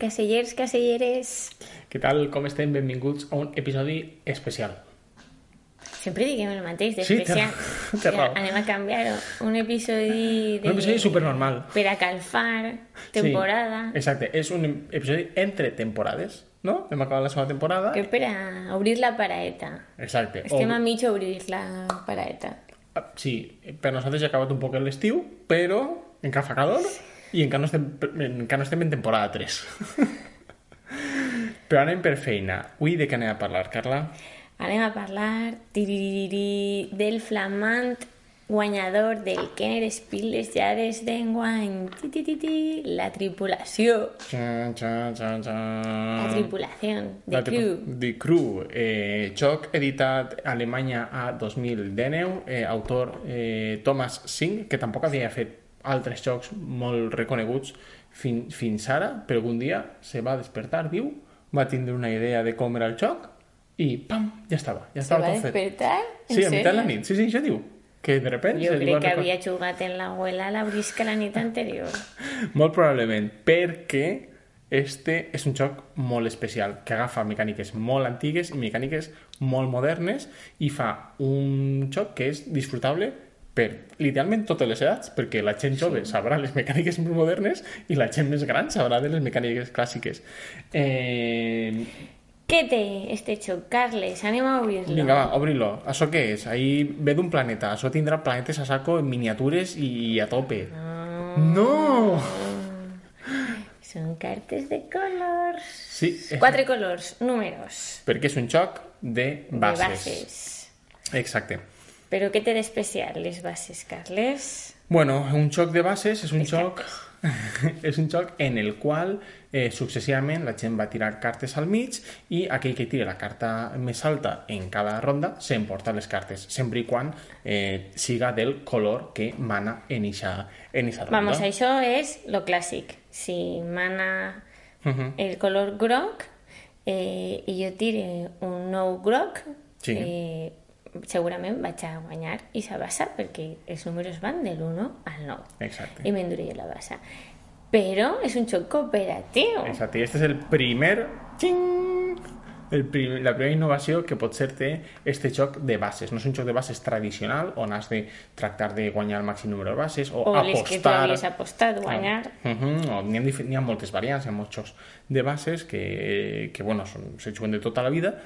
casellers, caselleres. Què tal, com estem? Benvinguts a un episodi especial. Sempre diguem el mateix, Sí, d'especial. té- té raó. Anem a canviar-ho. Un episodi... De... Un episodi supernormal. Per a calfar, temporada... Sí, exacte, és un episodi entre temporades, no? Hem acabat la segona temporada. Que per a obrir la paraeta. Exacte. Estem O- a mig obrir la paraeta. Ah, Sí, per nosaltres ja ha acabat un poc l'estiu, però encara fa calor i encara no estem, encara no estem en temporada 3. però anem per feina. Avui de què anem a parlar, Carla? Anem a parlar del flamant guanyador del Kenner Spiel les Jades d'enguany. La tripulació. Txan, txan, txan, txan. La tripulació de La tripu- crew. The Crew, eh, joc editat a Alemanya a 2019, eh, autor eh, Thomas Singh, que tampoc havia fet altres jocs molt reconeguts fin, fins ara, però algun dia se va despertar, diu, va tindre una idea de com era el joc i pam, ja estava, ja Se estava va tot fet. despertar? Sí, a mitjà de la nit, sí, sí, això diu. Que de repente Jo se crec va que havia jugat en l'abuela la brisca la nit anterior. Molt probablement, perquè este és un joc molt especial, que agafa mecàniques molt antigues i mecàniques molt modernes i fa un joc que és disfrutable per literalment totes les edats, perquè la gent jove sabrà les mecàniques més modernes i la gent més gran sabrà de les mecàniques clàssiques. Eh... Què té este xoc, Carles? Anem a obrir-lo. Vinga, va, obri-lo. Això què és? Ahí ve d'un planeta. Això tindrà planetes a saco en miniatures i a tope. No! Són cartes de colors. Sí, Quatre colors, números, perquè és un joc de de bases. bases. Exacte. Però què té d'especial les bases, Carles? Bueno, un joc de bases és un Les joc és un joc en el qual eh, successivament la gent va tirar cartes al mig i aquell que tira la carta més alta en cada ronda s'emporta les cartes, sempre i quan eh, siga del color que mana en eixa, en eixa ronda. Vamos, això és lo clàssic. Si mana Mhm. el color groc eh, i jo tire un nou groc, Sí. eh, segurament vaig a guanyar i sa bassa perquè els números van de l'1 al 9 Exacte. i m'enduré la bassa. Però és un joc cooperatiu. Exacte. I este és el primer... Xing! El prim, la primera innovació que pot ser té este joc de bases. No és un joc de bases tradicional on has de tractar de guanyar el màxim número de bases o, O les que tu apostar... havies apostat, guanyar. Uh -huh. o n'hi ha, ha moltes variants, hi ha molts jocs de bases que, que bueno, són, se juguen de tota la vida,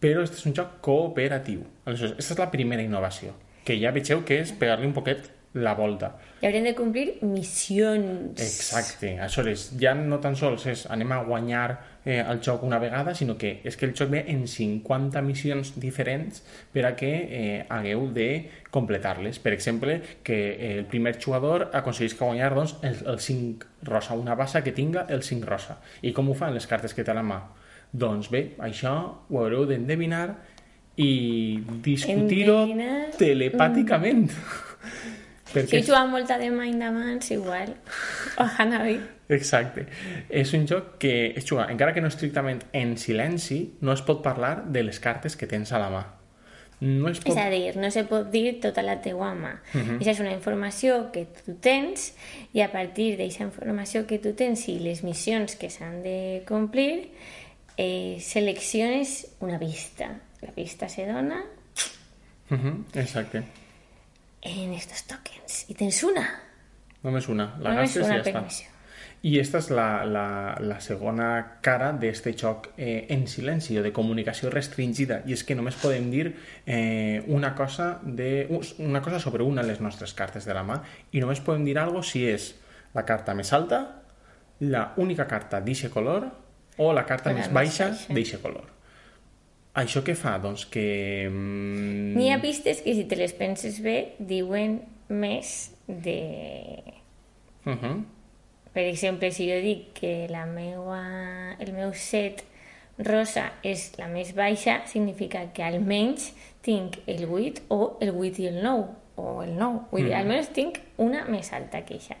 però este és un joc cooperatiu. Aleshores, aquesta és la primera innovació, que ja vegeu que és pegar-li un poquet la volta. I haurem de complir missions. Exacte. Aleshores, ja no tan sols és anem a guanyar eh, el joc una vegada, sinó que és que el joc ve en 50 missions diferents per a que eh, hagueu de completar-les. Per exemple, que el primer jugador aconseguisca guanyar doncs, el, el 5 rosa, una bassa que tinga el 5 rosa. I com ho fan les cartes que té a la mà? Doncs bé, això ho haureu d'endevinar i discutir-ho telepàticament. Si tu amb molta de mà endavant, igual. Oh, Hanabi. Exacte. És un joc que es juga, encara que no estrictament en silenci, no es pot parlar de les cartes que tens a la mà. No es pot... És a dir, no se pot dir tota la teua mà. Mhm. Això és una informació que tu tens i a partir d'aquesta informació que tu tens i les missions que s'han de complir, eh, selecciones una pista. La pista se dona Mhm, Exacte. en estos tokens. I tens una. Només una. La Només gastes i una ja per està. I esta és la, la, la segona cara d'este joc eh, en silenci o de comunicació restringida i és que només podem dir eh, una, cosa de, una cosa sobre una de les nostres cartes de la mà i només podem dir algo si és la carta més alta, la única carta d'eixe color o la carta més més baixa d'eixe color. Això què fa? Doncs que... Mm, N'hi ha pistes que si te les penses bé diuen més de... uh -huh. Per exemple, si jo dic que la meua, el meu set rosa és la més baixa, significa que almenys tinc el 8 o el 8 i el 9, o el 9. Vull dir, almenys tinc una més alta que això.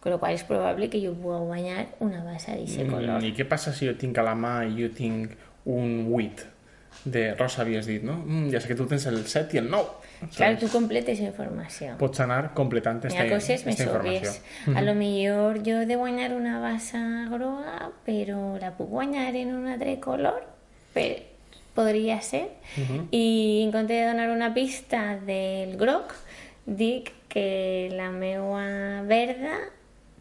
Con lo qual és probable que jo pugui guanyar una bassa d'aquest color. Mm, I què passa si jo tinc a la mà i jo tinc un 8? de Rosa havies dit, no? Mm, ja sé que tu tens el 7 i el 9. Claro, tu completes informació. Pots anar completant Hi esta, ha coses més esta informació. òbvies. A lo millor jo he de guanyar una bassa groga, però la puc guanyar en un altre color? Per... Podria ser. I en compte de donar una pista del groc, dic que la meua verda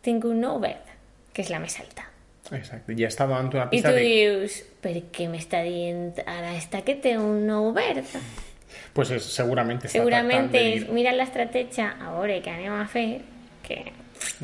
tinc un nou verd, que és la més alta. Exacte. I està donant una I pista tu de... dius, per què m'està dient ara esta que té un nou verd? Pues és, segurament està Segurament tractant de és, dir... mira l'estratègia, a veure què anem a fer, que,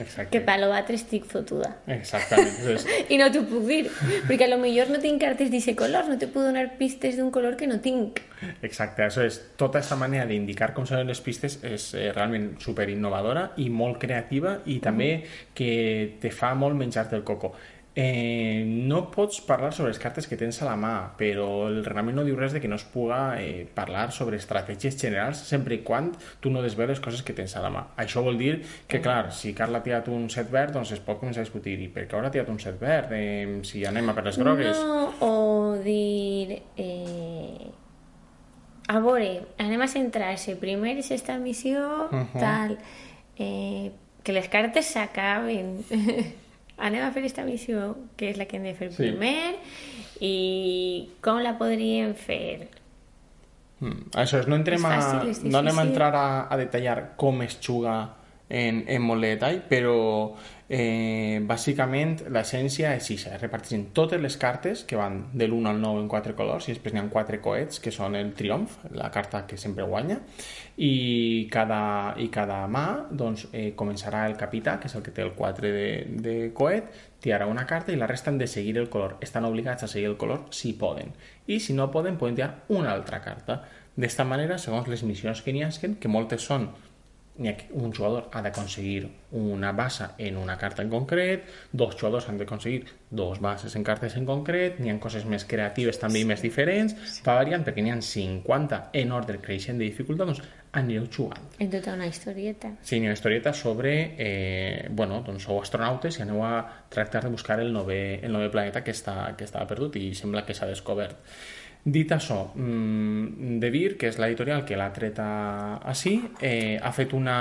Exacte. que pa l'altre estic fotuda. Exactament. És, I no t'ho puc dir, perquè a lo millor no tinc cartes d'aquest color, no te puc donar pistes d'un color que no tinc. Exacte, això és tota aquesta manera d'indicar com són les pistes és eh, realment super innovadora i molt creativa i també que te fa molt menjar-te el coco. Eh, no pots parlar sobre les cartes que tens a la mà, però el reglament no diu res de que no es puga eh, parlar sobre estratègies generals sempre i quan tu no des les coses que tens a la mà. Això vol dir que, clar, si Carla ha tirat un set verd, doncs es pot començar a discutir i per què haurà tirat un set verd? Eh, si anem a per les grogues... No, o dir... Eh, a veure, anem a centrar-se primer en aquesta missió, Mhm. tal, eh, que les cartes s'acaben. anem a fer aquesta missió, que és la que hem de fer Sí. primer, i com la podríem fer? Mm. Això és, no, entrem És a, fàcil, és no anem a entrar a, a detallar com es juga en, en molt de detall, però eh, bàsicament l'essència és això, es reparteixen totes les cartes que van de l'1 al 9 en quatre colors i després n'hi ha quatre coets que són el triomf, la carta que sempre guanya i cada, i cada mà doncs, eh, començarà el capità, que és el que té el 4 de, de coet, tirarà una carta i la resta han de seguir el color. Estan obligats a seguir el color si poden. I si no poden, poden tirar una altra carta. D'esta manera, segons les missions que n'hi ha, que moltes són un jugador ha d'aconseguir una bassa en una carta en concret, dos jugadors han d'aconseguir dos bases en cartes en concret, n'hi ha coses més creatives també i més diferents, va variant perquè n'hi ha 50 en ordre creixent de dificultat, doncs anireu jugant. En tota una historieta. Sí, una historieta sobre, eh, bueno, doncs sou astronautes i aneu a tractar de buscar el nove, el nove planeta que, està, que estava perdut i sembla que s'ha descobert. Dit això, mmm, De Beer, que és l'editorial que l'ha tret a, així, eh, ha fet una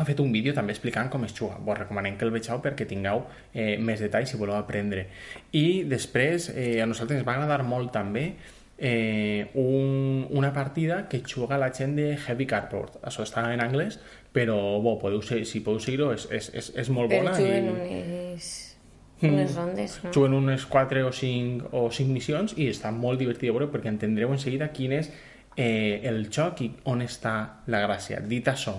ha fet un vídeo també explicant com es juga. Vos recomanem que el vegeu perquè tingueu eh, més detalls si voleu aprendre. I després, eh, a nosaltres ens va agradar molt també eh, un, una partida que juga la gent de Heavy Cardboard. Això està en anglès, però bo, podeu, si podeu seguir-ho és, és, és, és molt Però bona. juguen i... unes, unes rondes, no? Juguen unes 4 o 5, o 5 missions i està molt divertit de veure perquè entendreu en seguida quin és eh, el joc i on està la gràcia. Dit això,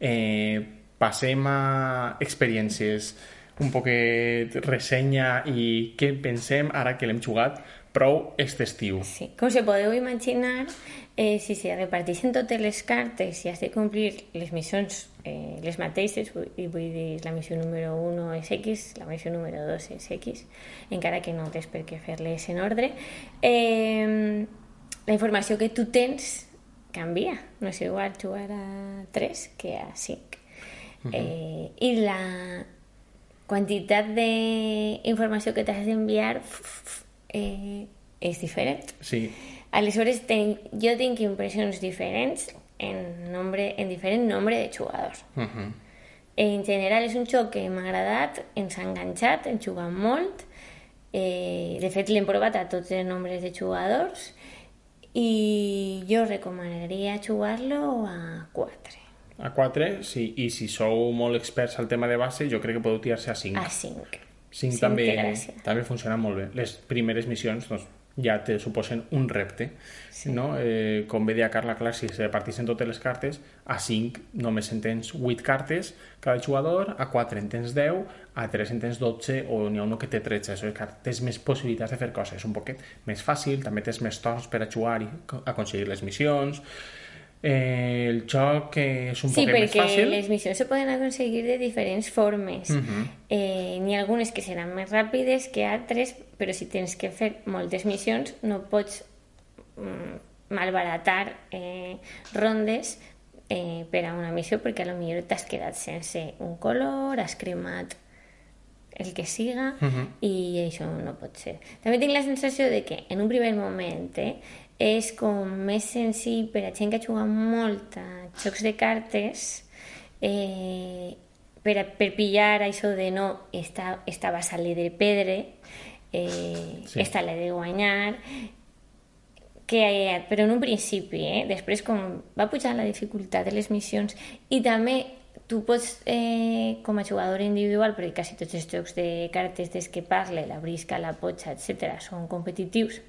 eh, passem a experiències un poquet ressenya i què pensem ara que l'hem jugat prou este estiu. Sí. Com se podeu imaginar, eh, si se reparteixen totes les cartes i has de complir les missions eh, les mateixes, i vull dir, la missió número 1 és X, la missió número 2 és X, encara que no tens per què fer-les en ordre, eh, la informació que tu tens canvia. No és igual jugar a 3 que a 5. eh, I la quantitat d'informació que t'has d'enviar eh, és diferent. Sí, Aleshores, ten, jo tinc impressions diferents en, nombre, en diferent nombre de jugadors. uh -huh. En general és un joc que m'ha agradat, ens ha enganxat, hem jugat molt. Eh, de fet, l'hem provat a tots els nombres de jugadors i jo recomanaria jugar-lo a 4. a 4, sí, i si sou molt experts al tema de base, jo crec que podeu tirar-se a 5. A 5. 5 Sí, també, té gràcia. també funciona molt bé. Les primeres missions doncs, ja te suposen un repte. Sí. No? Eh, com bé deia Carla clar, si se repartissin totes les cartes, a 5 només en tens 8 cartes cada jugador, a 4 en tens 10, a 3 en tens 12 o n'hi ha uno que té 13. Això és que tens més possibilitats de fer coses. Un poquet més fàcil, també tens més torns per a jugar i co- aconseguir les missions. Eh, el joc és un Sí, poquet més perquè fàcil. les missions se poden aconseguir de diferents formes. Mhm. eh, N'hi ha algunes que seran més ràpides que altres, però si tens que fer moltes missions no pots mm, malbaratar eh, rondes eh, per a una missió perquè a lo millor t'has quedat sense un color, has cremat el que siga uh -huh. i això no pot ser. També tinc la sensació de que en un primer moment eh, és com més senzill per a gent que ha jugat molt a jocs de cartes eh, per, a, per pillar això de no, esta, esta va salir de pedre, eh, sí. esta l'he de guanyar, que, però en un principi, eh? després com va pujar la dificultat de les missions i també tu pots, eh, com a jugador individual, perquè quasi tots els jocs de cartes des que parle, la brisca, la potxa, etc., són competitius,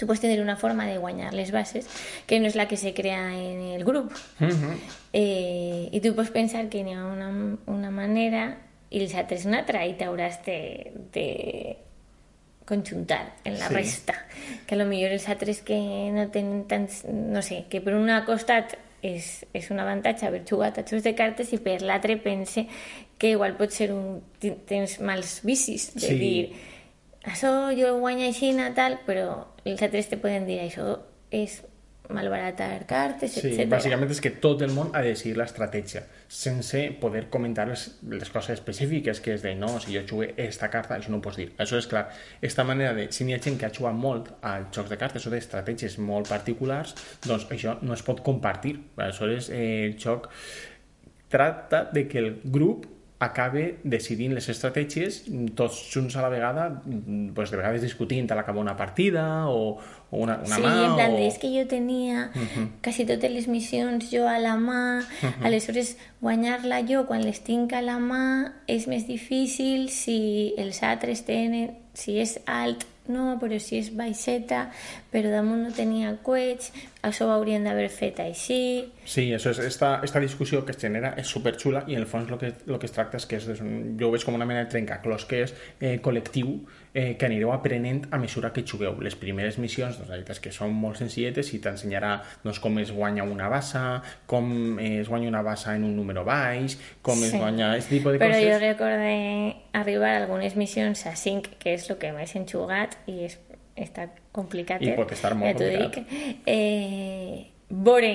tu pots tenir una forma de guanyar les bases que no és la que se crea en el grup. Uh -huh. eh, I tu pots pensar que hi ha una, una manera i els altres una altra i t'hauràs de, de conjuntar en la sí. resta. Que a lo millor els altres que no tenen tants... No sé, que per una costat és, és un avantatge haver jugat a jocs de cartes i per l'altre pense que igual pot ser un... tens mals vicis de sí. dir això jo guanyo així, tal, però els altres te poden dir això és malbaratar cartes, sí, etc. Bàsicament és que tot el món ha de decidir l'estratègia, sense poder comentar les, les coses específiques, que és de no, si jo jugué esta carta, això no ho pots dir. Això és clar. Esta manera de, si n'hi ha gent que ha jugat molt als jocs de cartes o d'estratègies molt particulars, doncs això no es pot compartir. Aleshores, eh, el joc tracta de que el grup acabe decidint les estratègies tots junts a la vegada, pues de vegades discutint a l'acabar una partida o, o una, una sí, mà. Sí, en plan, o... és que jo tenia uh -huh. quasi totes les missions jo a la mà, uh -huh. aleshores guanyar-la jo quan les tinc a la mà és més difícil si els altres tenen, si és alt no, però si és baixeta, però damunt no tenia coets, això ho haurien d'haver fet així... Sí, això és, esta, esta discussió que es genera és superxula i en el fons el que, lo que es tracta és que és, jo ho veig com una mena de trencaclós que és eh, col·lectiu eh, que anireu aprenent a mesura que jugueu. Les primeres missions, doncs, la veritat és que són molt senzilletes i t'ensenyarà doncs, com es guanya una bassa, com es guanya una bassa en un número baix, com sí. es guanya... Aquest tipus de Però coses. jo recordé arribar a algunes missions a 5, que és el que més hem jugat i és, està complicat. I pot estar molt complicat. Dic, eh, veure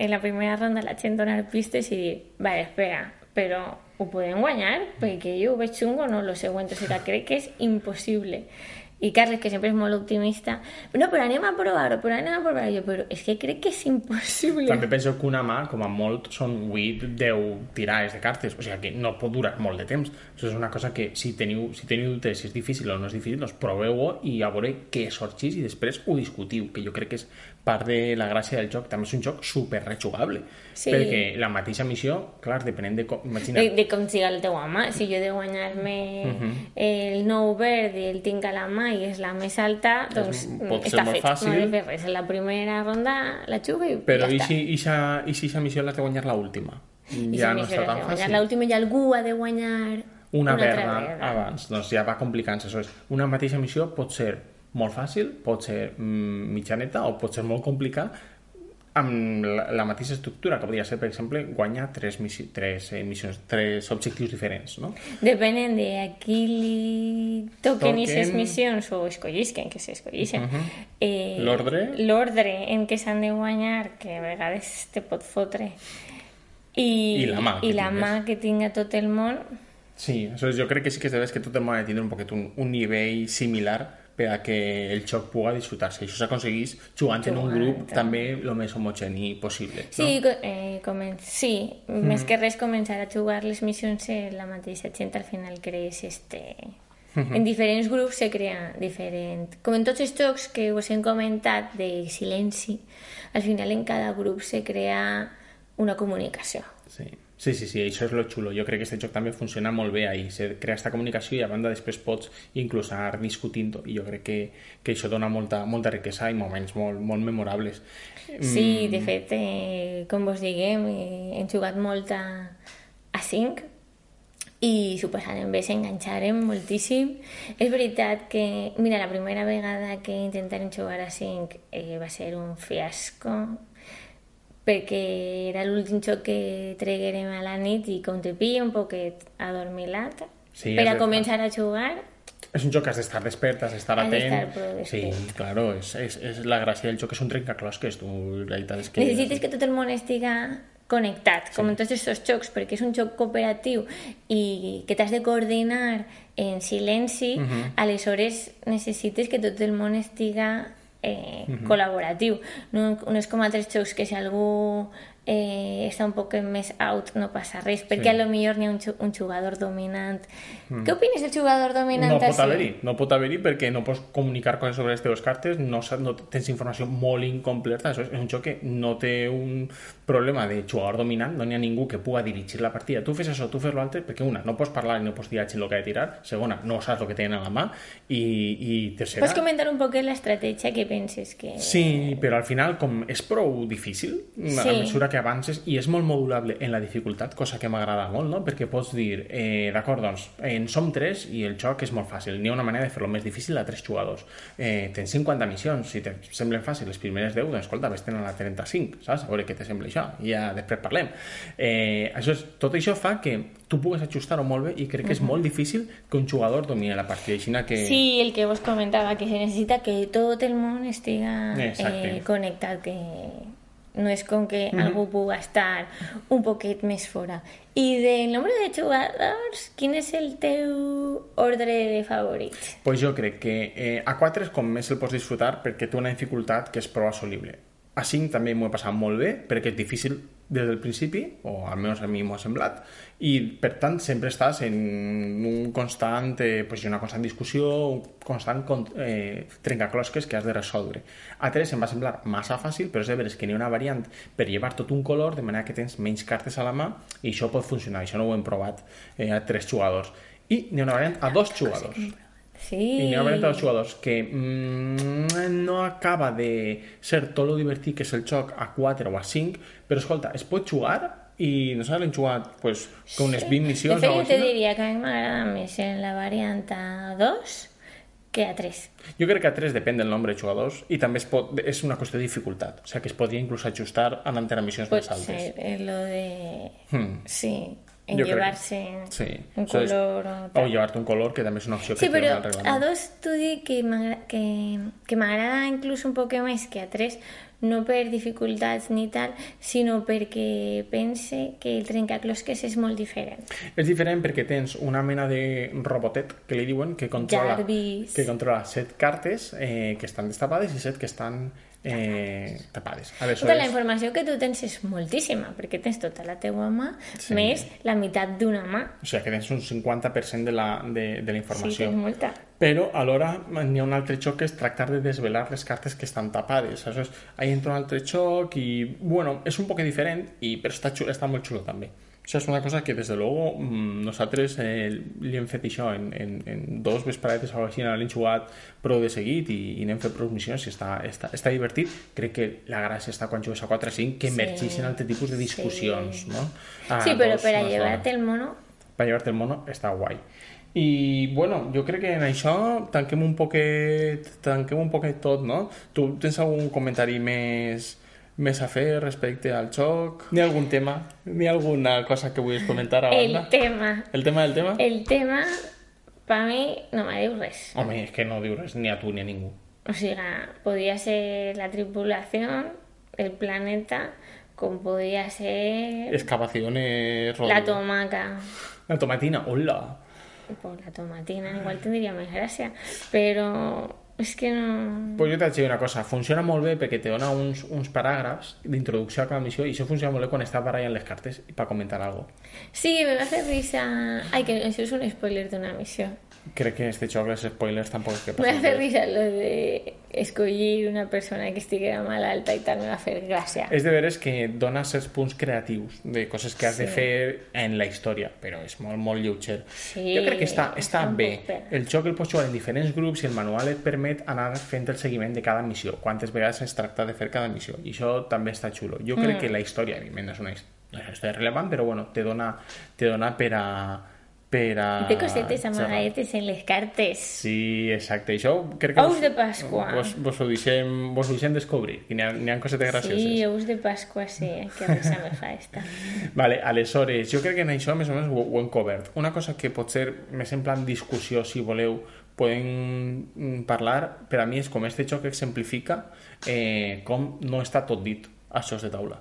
en la primera ronda la gent donar pistes i dir, vale, espera, però ho podem guanyar? Perquè jo ho veig xungo, no? Lo següent, o sigui, crec que és impossible. I Carles, que sempre és molt optimista, no, però anem a provar-ho, però anem a provar-ho. Però és que crec que és impossible. També penso que una mà, com a molt, són 8, 10 tirades de cartes, o sigui que no pot durar molt de temps. Això és una cosa que, si teniu, si teniu dubtes si és difícil o no és difícil, doncs proveu-ho i a veure què sorgís i després ho discutiu, que jo crec que és part de la gràcia del joc. També és un joc super rejugable. Sí. Perquè la mateixa missió, clar, depenent de com... Imagina... De, de com siga el teu home. Si jo he de guanyar-me uh -huh. el nou verd i el tinc a la mà i és la més alta, doncs Pot està fet. fet. Fàcil. No fer res. En la primera ronda la xugo i Però ja i si, i si, i si missió l'has de guanyar l'última? Ja si no està tan fàcil. L'última i algú ha de guanyar una, una verda abans, doncs ja va complicant-se. Una mateixa missió pot ser molt fàcil, pot ser mm, mitjaneta o pot ser molt complicat amb la, la mateixa estructura, que podria ser, per exemple, guanyar tres, missi tres eh, missions, tres objectius diferents, no? Depenent de a qui li toquen Toquen. aquestes missions o escollisquen, que s'escollixen, Uh -huh. eh, L'ordre. l'ordre en què s'han de guanyar, que a vegades te pot fotre, i, I la mà i la tingues. mà que tinga tot el món, Sí, això jo crec que sí que és de que tot el món ha de tindre un poquet un, un nivell similar per a que el joc pugui disfrutar-se. Això s'aconseguís jugant en un grup també. també el més homogeni possible. Sí, no? eh, comen sí. més que res començar a jugar les missions en la mateixa gent al final crees este... En diferents grups se crea diferent... Com en tots els jocs que us hem comentat de silenci, al final en cada grup se crea una comunicació. Sí. Sí, sí, sí, això és lo xulo. Jo crec que aquest joc també funciona molt bé ahí. Se crea aquesta comunicació i a banda després pots inclús anar discutint i jo crec que, que això dona molta, molta riquesa i moments molt, molt memorables. Sí, de fet, eh, com vos diguem, eh, hem jugat molt a, a 5 i s'ho passarem bé, s'enganxarem moltíssim. És veritat que, mira, la primera vegada que intentarem jugar a 5 eh, va ser un fiasco perquè era l'últim joc que treguérem a la nit i com te pilla un poquet adormilat Sí, per a començar a jugar És un joc que has d'estar despert, has d'estar atent. prou sí, claro, és, és, és la gràcia del joc, és un trencaclosques, tu, la veritat és que... necessites que tot el món estiga connectat, com en tots aquests jocs, perquè és un joc cooperatiu i que t'has de coordinar en silenci, uh -huh. aleshores necessites que tot el món estiga eh, uh -huh. col·laboratiu. No, no és com altres jocs que si algú eh, està un poc més out no passa res, perquè sí. a lo millor n'hi ha un, un jugador dominant. Mm. Què opines del jugador dominant? No pot haver-hi, no pot haver-hi perquè no pots comunicar coses sobre les teves cartes, no, no tens informació molt incompleta, això és un joc que no té un problema de jugador dominant, no n'hi ha ningú que pugui dirigir la partida. Tu fes això, tu fes l'altre, perquè una, no pots parlar i no pots dir el que ha de tirar, segona, no saps el que tenen a la mà, i, i tercera... Pots comentar un poc l'estratègia que penses que... Sí, però al final, com és prou difícil, sí. a mesura que avances i és molt modulable en la dificultat, cosa que m'agrada molt, no? perquè pots dir, eh, d'acord, doncs, en som tres i el joc és molt fàcil, n'hi ha una manera de fer-lo més difícil a tres jugadors. Eh, tens 50 missions, si te semblen fàcils les primeres 10, doncs escolta, vés a la 35, saps? A veure què te sembla això, i ja després parlem. Eh, això és, tot això fa que tu pugues ajustar-ho molt bé i crec que és uh -huh. molt difícil que un jugador domini la partida. Així que... Sí, el que vos comentava, que se necessita que tot el món estiga eh, connectat, que no és com que mm -hmm. algú pugui estar un poquet més fora. I del nombre de jugadors, quin és el teu ordre de favorits? Pues jo crec que eh, a 4 és com més el pots disfrutar perquè té una dificultat que és prou assolible. A 5 també m'ho he passat molt bé perquè és difícil des del principi, o almenys a mi m'ho ha semblat, i per tant sempre estàs en un constant, eh, pues, una constant discussió, un constant eh, trencaclosques que has de resoldre. A 3 em va semblar massa fàcil, però és de veres que n'hi ha una variant per llevar tot un color, de manera que tens menys cartes a la mà, i això pot funcionar, això no ho hem provat eh, a tres jugadors. I n'hi ha una variant a dos jugadors. Sí. Ha variant a dos jugadors que mm, no acaba de ser tot lo divertit que és el joc a 4 o a 5, però escolta, es pot jugar i no l'hem jugat pues, con unes 20 missions. De fet, jo te diria que a mi m'agrada més en la variant a 2 que a 3. Jo crec que a 3 depèn del nombre de jugadors i també es pot, és una qüestió de dificultat. O sigui que es podria inclús ajustar en a missions Pot més altes. Pot ser, lo de... Hmm. Sí, en llevar-se sí. un color o, tal. o llevar-te un color que també és una opció que sí, però té a dos tu dic que m'agrada inclús un poc més que a tres no per dificultats ni tal, sinó perquè pense que el trencaclosques és molt diferent. És diferent perquè tens una mena de robotet, que li diuen, que controla, Jarvis. que controla set cartes eh, que estan destapades i set que estan eh, tapades. Aleshores... Tota la informació que tu tens és moltíssima, perquè tens tota la teua mà, sí. més la meitat d'una mà. O sigui que tens un 50% de la, de, de la informació. Sí, tens molta. Però alhora n'hi ha un altre xoc que és tractar de desvelar les cartes que estan tapades. Aleshores, ahí entra un altre xoc i, bueno, és un poc diferent, i, però està, xulo, està molt xulo també. Això és una cosa que, des de luego, mm, nosaltres eh, li hem fet això en, en, en dos vespretes o així, l'hem jugat prou de seguit i, i n'hem fet prou missions i està, està, està divertit. Crec que la gràcia està quan jugues a 4 o 5 que emergeixen sí, altre tipus de discussions, sí. no? A sí, però dos, per a llevar-te el mono... Per llevar-te el mono està guai. I, bueno, jo crec que en això tanquem un poquet, tanquem un poquet tot, no? Tu tens algun comentari més més a fer respecte al xoc? Ni algun tema? Ni alguna cosa que vulguis comentar a banda? El tema. El tema del tema? El tema, per mi, no me diu res. Home, és que no diu res ni a tu ni a ningú. O sigui, podria ser la tripulació, el planeta, com podria ser... Excavaciones... La tomaca. La tomatina, hola. Pues la tomatina igual tindria més gràcia, però és que no... Pues jo t'haig de dir una cosa, funciona molt bé perquè te dona uns, uns paràgrafs d'introducció a cada missió i això funciona molt bé quan estàs barallant les cartes per comentar alguna cosa. Sí, me va fer risa... Ai, que això és un spoiler d'una missió. Crec que este xoc, els spoilers tampoc és que Me va fer risa lo de escollir una persona que estiguera malalta i tal, me va fer gràcia. És de veres que dona certs punts creatius de coses que has sí. de fer en la història, però és molt, molt lleuger. Sí, jo crec que està, està bé. El joc el pots jugar en diferents grups i el manual et permet anar fent el seguiment de cada missió, quantes vegades es tracta de fer cada missió, i això també està xulo. Jo crec mm. que la història, evidentment, és una història rellevant, però bueno, te dona, te dona per a per a... Té cosetes amagadetes en les cartes. Sí, exacte. Això crec que... Ous de Pasqua. Vos, vos, ho deixem, vos ho deixem descobrir. N'hi ha, ha cosetes gracioses. Sí, ous de Pasqua, sí. Que risa me fa esta. Vale, aleshores, jo crec que en això més o menys ho, ho hem cobert. Una cosa que pot ser més en plan discussió, si voleu, podem parlar, per a mi és com este joc exemplifica eh, com no està tot dit a jocs de taula.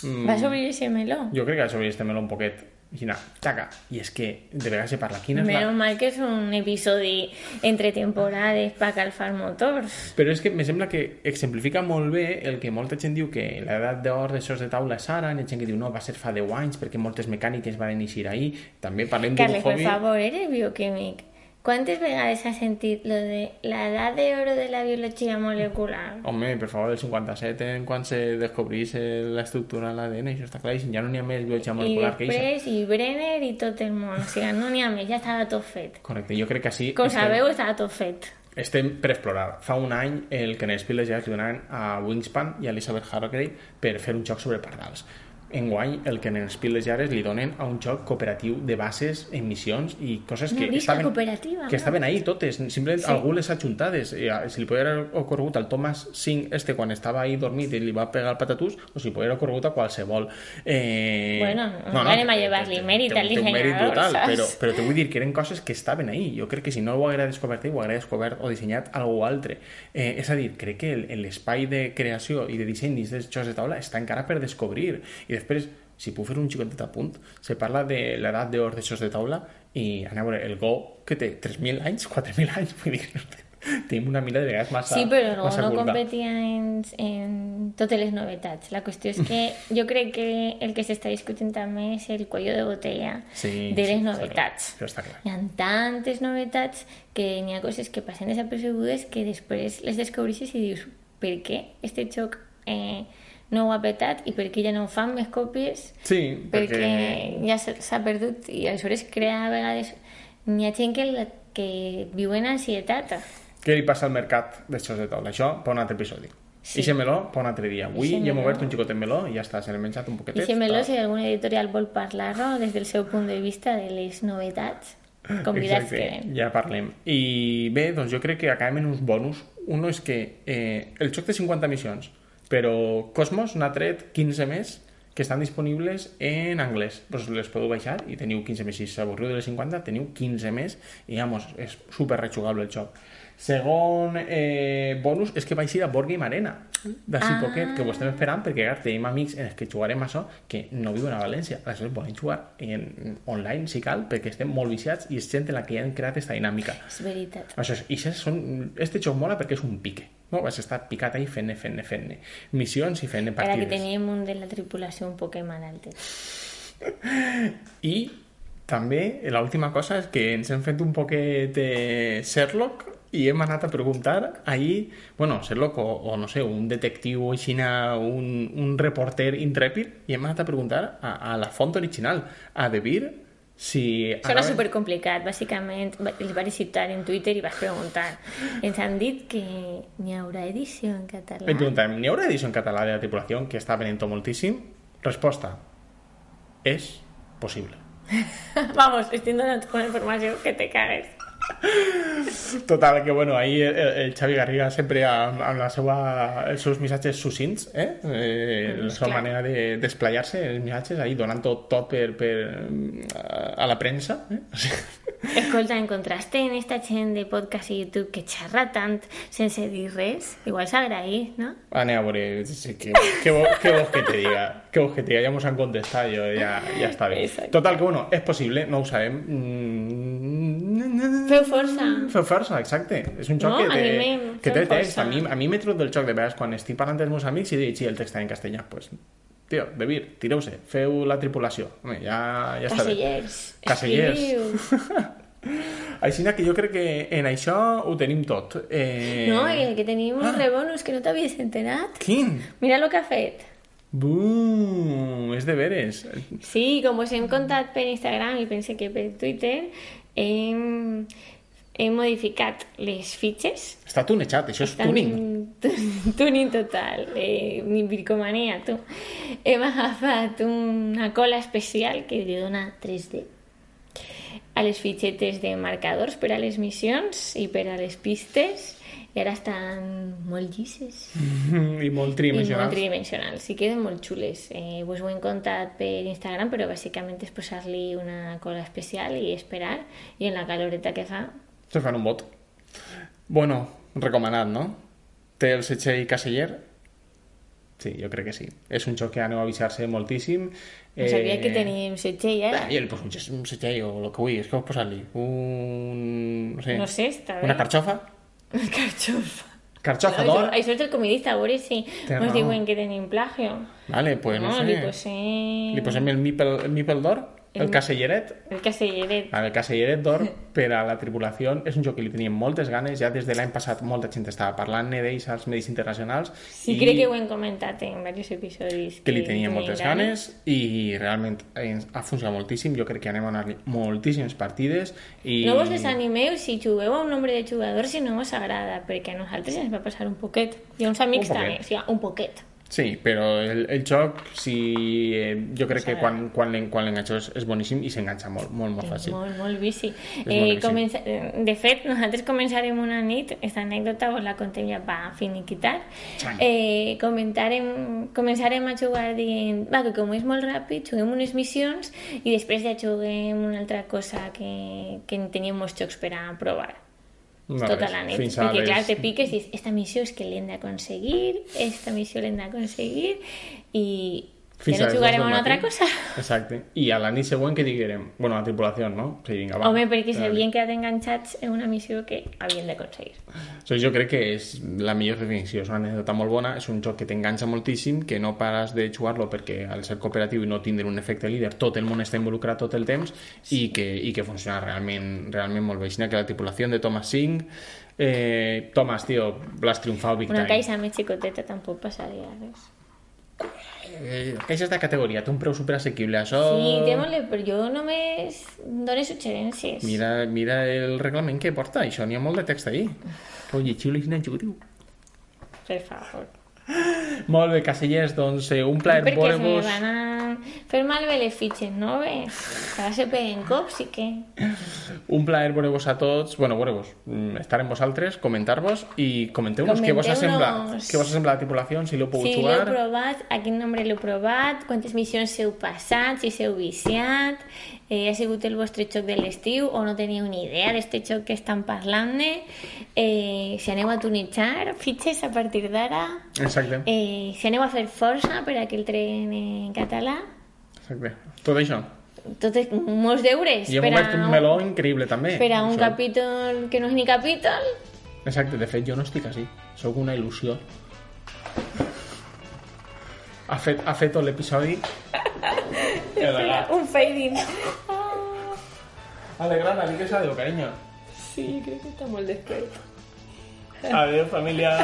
Mm, Va s'obrir ese meló. Jo crec que ha s'obrir este meló un poquet. Anar, taca. I és que de vegades se parla. Quina és la... Menos mal que és un episodi entre temporades per calfar motors. Però és que me sembla que exemplifica molt bé el que molta gent diu que l'edat d'or de sos de taula és ara, hi ha gent que diu no, va ser fa 10 anys perquè moltes mecàniques van iniciar ahir. També parlem d'un Carles, per hobby... favor, eres bioquímic. ¿Cuántas vegades has sentit lo de la edad de oro de la biología molecular? Home, per favor, el 57 en quan se descobrís eh, la estructura de l'ADN, això està claríssim, ja no n'hi ha més biologia I molecular que això. després, i Brenner i tot el món. O sigui, no n'hi ha més, ja estava tot fet. Correcte, jo crec que sí. Com estem- sabeu, estava tot fet. Estem per explorar. Fa un any el Kenneth Spielberg ja donaven a Wingspan i a Elizabeth Hargrave per fer un joc sobre pardals. Enguany, el que els piles llares li donen a un joc cooperatiu de bases en missions i coses que estaven, que no? estaven ahí totes, simplement Sí. algú les ha juntades. Ah, si li podia haver ocorregut al Thomas Singh este quan estava ahí dormit i li va pegar el patatús, o si podia haver ocorregut a qualsevol. Eh... Bueno, no anem a llevar-li mèrit al dissenyador, brutal, però, però te vull dir que eren coses que estaven ahí. Jo crec que si no ho haguera descobert ell, ho haguera descobert o dissenyat algú altre. Eh, és a dir, crec que el- l'espai de creació i de disseny dins dels jocs de taula està encara per descobrir. I després, si puc fer un xicotet apunt, se parla de l'edat d'or de jocs de taula i, aneu a veure, el Go, que té 3.000 anys, 4.000 anys, vull dir, tenim una mila de vegades massa, Sí, però no, massa no curta. competia en, en totes les novetats. La qüestió és que jo crec que el que s'està discutint també és el cuello de botella Sí, de sí, les està novetats. això està clar. Hi ha tantes novetats que n'hi ha coses que passen desapercebudes que després les descobreixes i dius per què este joc eh, no ho ha petat i per què ja no fan més còpies Sí, perquè perquè... ja s'ha perdut i aleshores crea a vegades n'hi ha gent que, la, que viu en ansietat Què li passa al mercat de jocs de taula? Això per un altre episodi. Sí. Ixe meló per un altre dia. Avui Ixe ja hem obert un xicotet meló i ja està, se l'he menjat un poquetet. I si meló, si algun editorial vol parlar-ho des del seu punt de vista de les novetats, convidats Exacte, queden. ja parlem. I bé, doncs jo crec que acabem en uns bonus. Un és que eh, el joc té 50 missions, però Cosmos n'ha tret 15 més que estan disponibles en anglès. Pues les podeu baixar i teniu 15 més. Si s'avorriu de les 50, teniu 15 més i, vamos, és super rejugable el joc. Segon eh, bonus és que vaig ir a Board Game Arena d'ací Ah. poquet, que ho estem esperant perquè clar, tenim amics en els que jugarem a això que no viuen a València, aleshores volen jugar en, online si cal, perquè estem molt viciats i és gent en la que ja han creat aquesta dinàmica És veritat. això és, i són, este joc mola perquè és un pique no? vas estar picat ahí fent-ne, fent-ne, fent-ne missions i fent-ne Ara que partides teníem un de la tripulació un poc malaltet. i també l'última cosa és que ens hem fet un poquet de Sherlock i hem anat a preguntar ahir, bueno, Sherlock o, o no sé, un detectiu així, un, un reporter intrèpid i hem anat a preguntar a, a la font original, a De Beer, si... Això era anava- supercomplicat, bàsicament els vaig citar en Twitter i vas preguntar. Ens han dit que n'hi haurà edició en català. Li preguntem, n'hi haurà edició en català de la tripulació que està venent moltíssim? Resposta, és possible. Vamos, estic donant una informació que te cagues. Total, que bueno, ahí el, el Xavi Garriga sempre amb, amb la seva, els seus missatges sucints, eh? eh la seva clar. manera de desplayar-se, els missatges, ahí donant tot, tot per, per, a la premsa. Eh? Escolta, en contraste en esta gent de podcast i YouTube que xerra tant sense dir res, igual s'agraï, no? Anem a veure, sí, què, què, vo- què vols que te diga? Que te diga? Ja mos han contestat, jo, ja, ja està bé. Exacte. Total, que bueno, és possible, no ho sabem. Mm, Feu força. Feu força, exacte. És un joc No, que té, animem, que té fem text. força. A mi, a mi m'he tret del joc de vegades quan estic parlant dels meus amics i dic, sí, el text està en castellà. Pues, tio, de vir, tireu-se, feu la tripulació. Home, ja, ja està bé. Casellers, Casellers. Així que jo crec que en això ho tenim tot. Eh... No, i que tenim un Ah. rebonus que no t'havies enterat. Quin? Mira el que ha fet. Bum, és de veres. Sí, com us hem contat per Instagram i pense que per Twitter, hem, hem modificat les fitxes. Està tunejat, això és tuning. tu- tuning total, eh, ni vircomania, tu. Hem agafat una cola especial que li dona 3D a les fitxetes de marcadors per a les missions i per a les pistes i ara estan molt llisses I molt i molt tridimensionals. tridimensionals i queden molt xules eh, vos ho hem contat per Instagram però bàsicament és posar-li una cola especial i esperar i en la caloreta que fa Se fan un vot. Bueno, recomanat, no? Té el setxell caseller, Sí, jo crec que sí. És un joc que aneu a avisar-se moltíssim. No sabia que teníem setxell, Eh, eh? jo li poso un setxell o el que vull, és que vols posar-li? Un... no sé, No sé, està bé. una carxofa? Carxofa. Carxofa No, d'or? això, això és del comedista, a veure si Té ens raó. diuen que tenim plagio. Vale, pues no, sé. li posem... Li posem el mipel, el mipel d'or, el, El- caselleret, El caselleret. El caselleret d'or per a la tripulació és un joc que li teníem moltes ganes, ja des de l'any passat molta gent estava parlant-ne d'ells als medis internacionals Sí, crec que ho hem comentat en diversos episodis. que li tenia moltes ganes i realment ens ha funcionat moltíssim jo crec que anem a anar moltíssimes partides i... No vos desanimeu si jugueu a un nombre de jugadors si no us agrada, perquè a nosaltres ens va passar un poquet. I a uns amics Un també, o sigui, un poquet. Sí, però el, el joc si, eh, jo crec que quan, quan, quan l'enganxes és boníssim i s'enganxa molt, molt, molt És fàcil. molt, molt bici. molt Eh, comença... De fet, nosaltres començarem una nit, aquesta anècdota vos la contem ja va finiquitar, Xang. eh, comentarem, començarem a jugar dient, va, que com és molt ràpid, juguem unes missions i després ja juguem una altra cosa que, que teníem molts jocs per a provar. No, tota res, la nit. fins a Perquè, les- clar, te piques i dius, esta missió és que l'hem d'aconseguir, esta missió l'hem d'aconseguir, i Fins a no jugarem a una altra cosa. Exacte. I a la nit següent que diguérem, bueno, la tripulació, no? Sí, vinga, va. Home, perquè s'havien quedat enganxats en una missió que havien d'aconseguir. So, jo crec que és la millor definició, és una anècdota molt bona, és un joc que t'enganxa moltíssim, que no pares de jugar-lo perquè al ser cooperatiu i no tindre un efecte líder, tot el món està involucrat tot el temps i que, i que funciona realment, realment molt bé. Així que la tripulació de Thomas Singh, eh, Thomas, tio, l'has triomfat big Una time. caixa més xicoteta tampoc passaria res. Eh, caixes de categoria, té un preu super assequible, això... Sí, té-me-le, però jo només dono suggerències. Mira, mira el reglament que porta, això n'hi ha molt de text ahí. Oye, xiu, li judiu. Per favor. Molt bé, Casellers, doncs eh, un plaer Perquè se me van a fer malbé les fitxes, no? Bé, ara se peguen cops i què? Un plaer veure-vos a tots, bueno, veure-vos, mm, estar amb vosaltres, comentar-vos i comenteu-nos què vos ha semblat, què vos ha semblat la tripulació, si l'heu pogut Si l'heu jugar. provat, a quin nombre l'heu provat, quantes missions heu passat, si s'heu viciat, eh, ha sigut el vostre xoc de l'estiu o no teníeu ni idea d'este xoc que estan parlant-ne, eh, si aneu a tonitzar fitxes a partir d'ara, Exacte, eh, si aneu a fer força per a que el tren en català, exacte. Tot això. tot és molts deures I hem obert un meló increïble, també. per a un Això- capítol que no és ni capítol. Exacte, de fet, jo no estic així. Sóc una il·lusió. Ha fet, ha fet tot l'episodi. Espera, un fading. Alegrada, digues adéu, carinyo. Sí, crec que està molt despert. Adéu, família.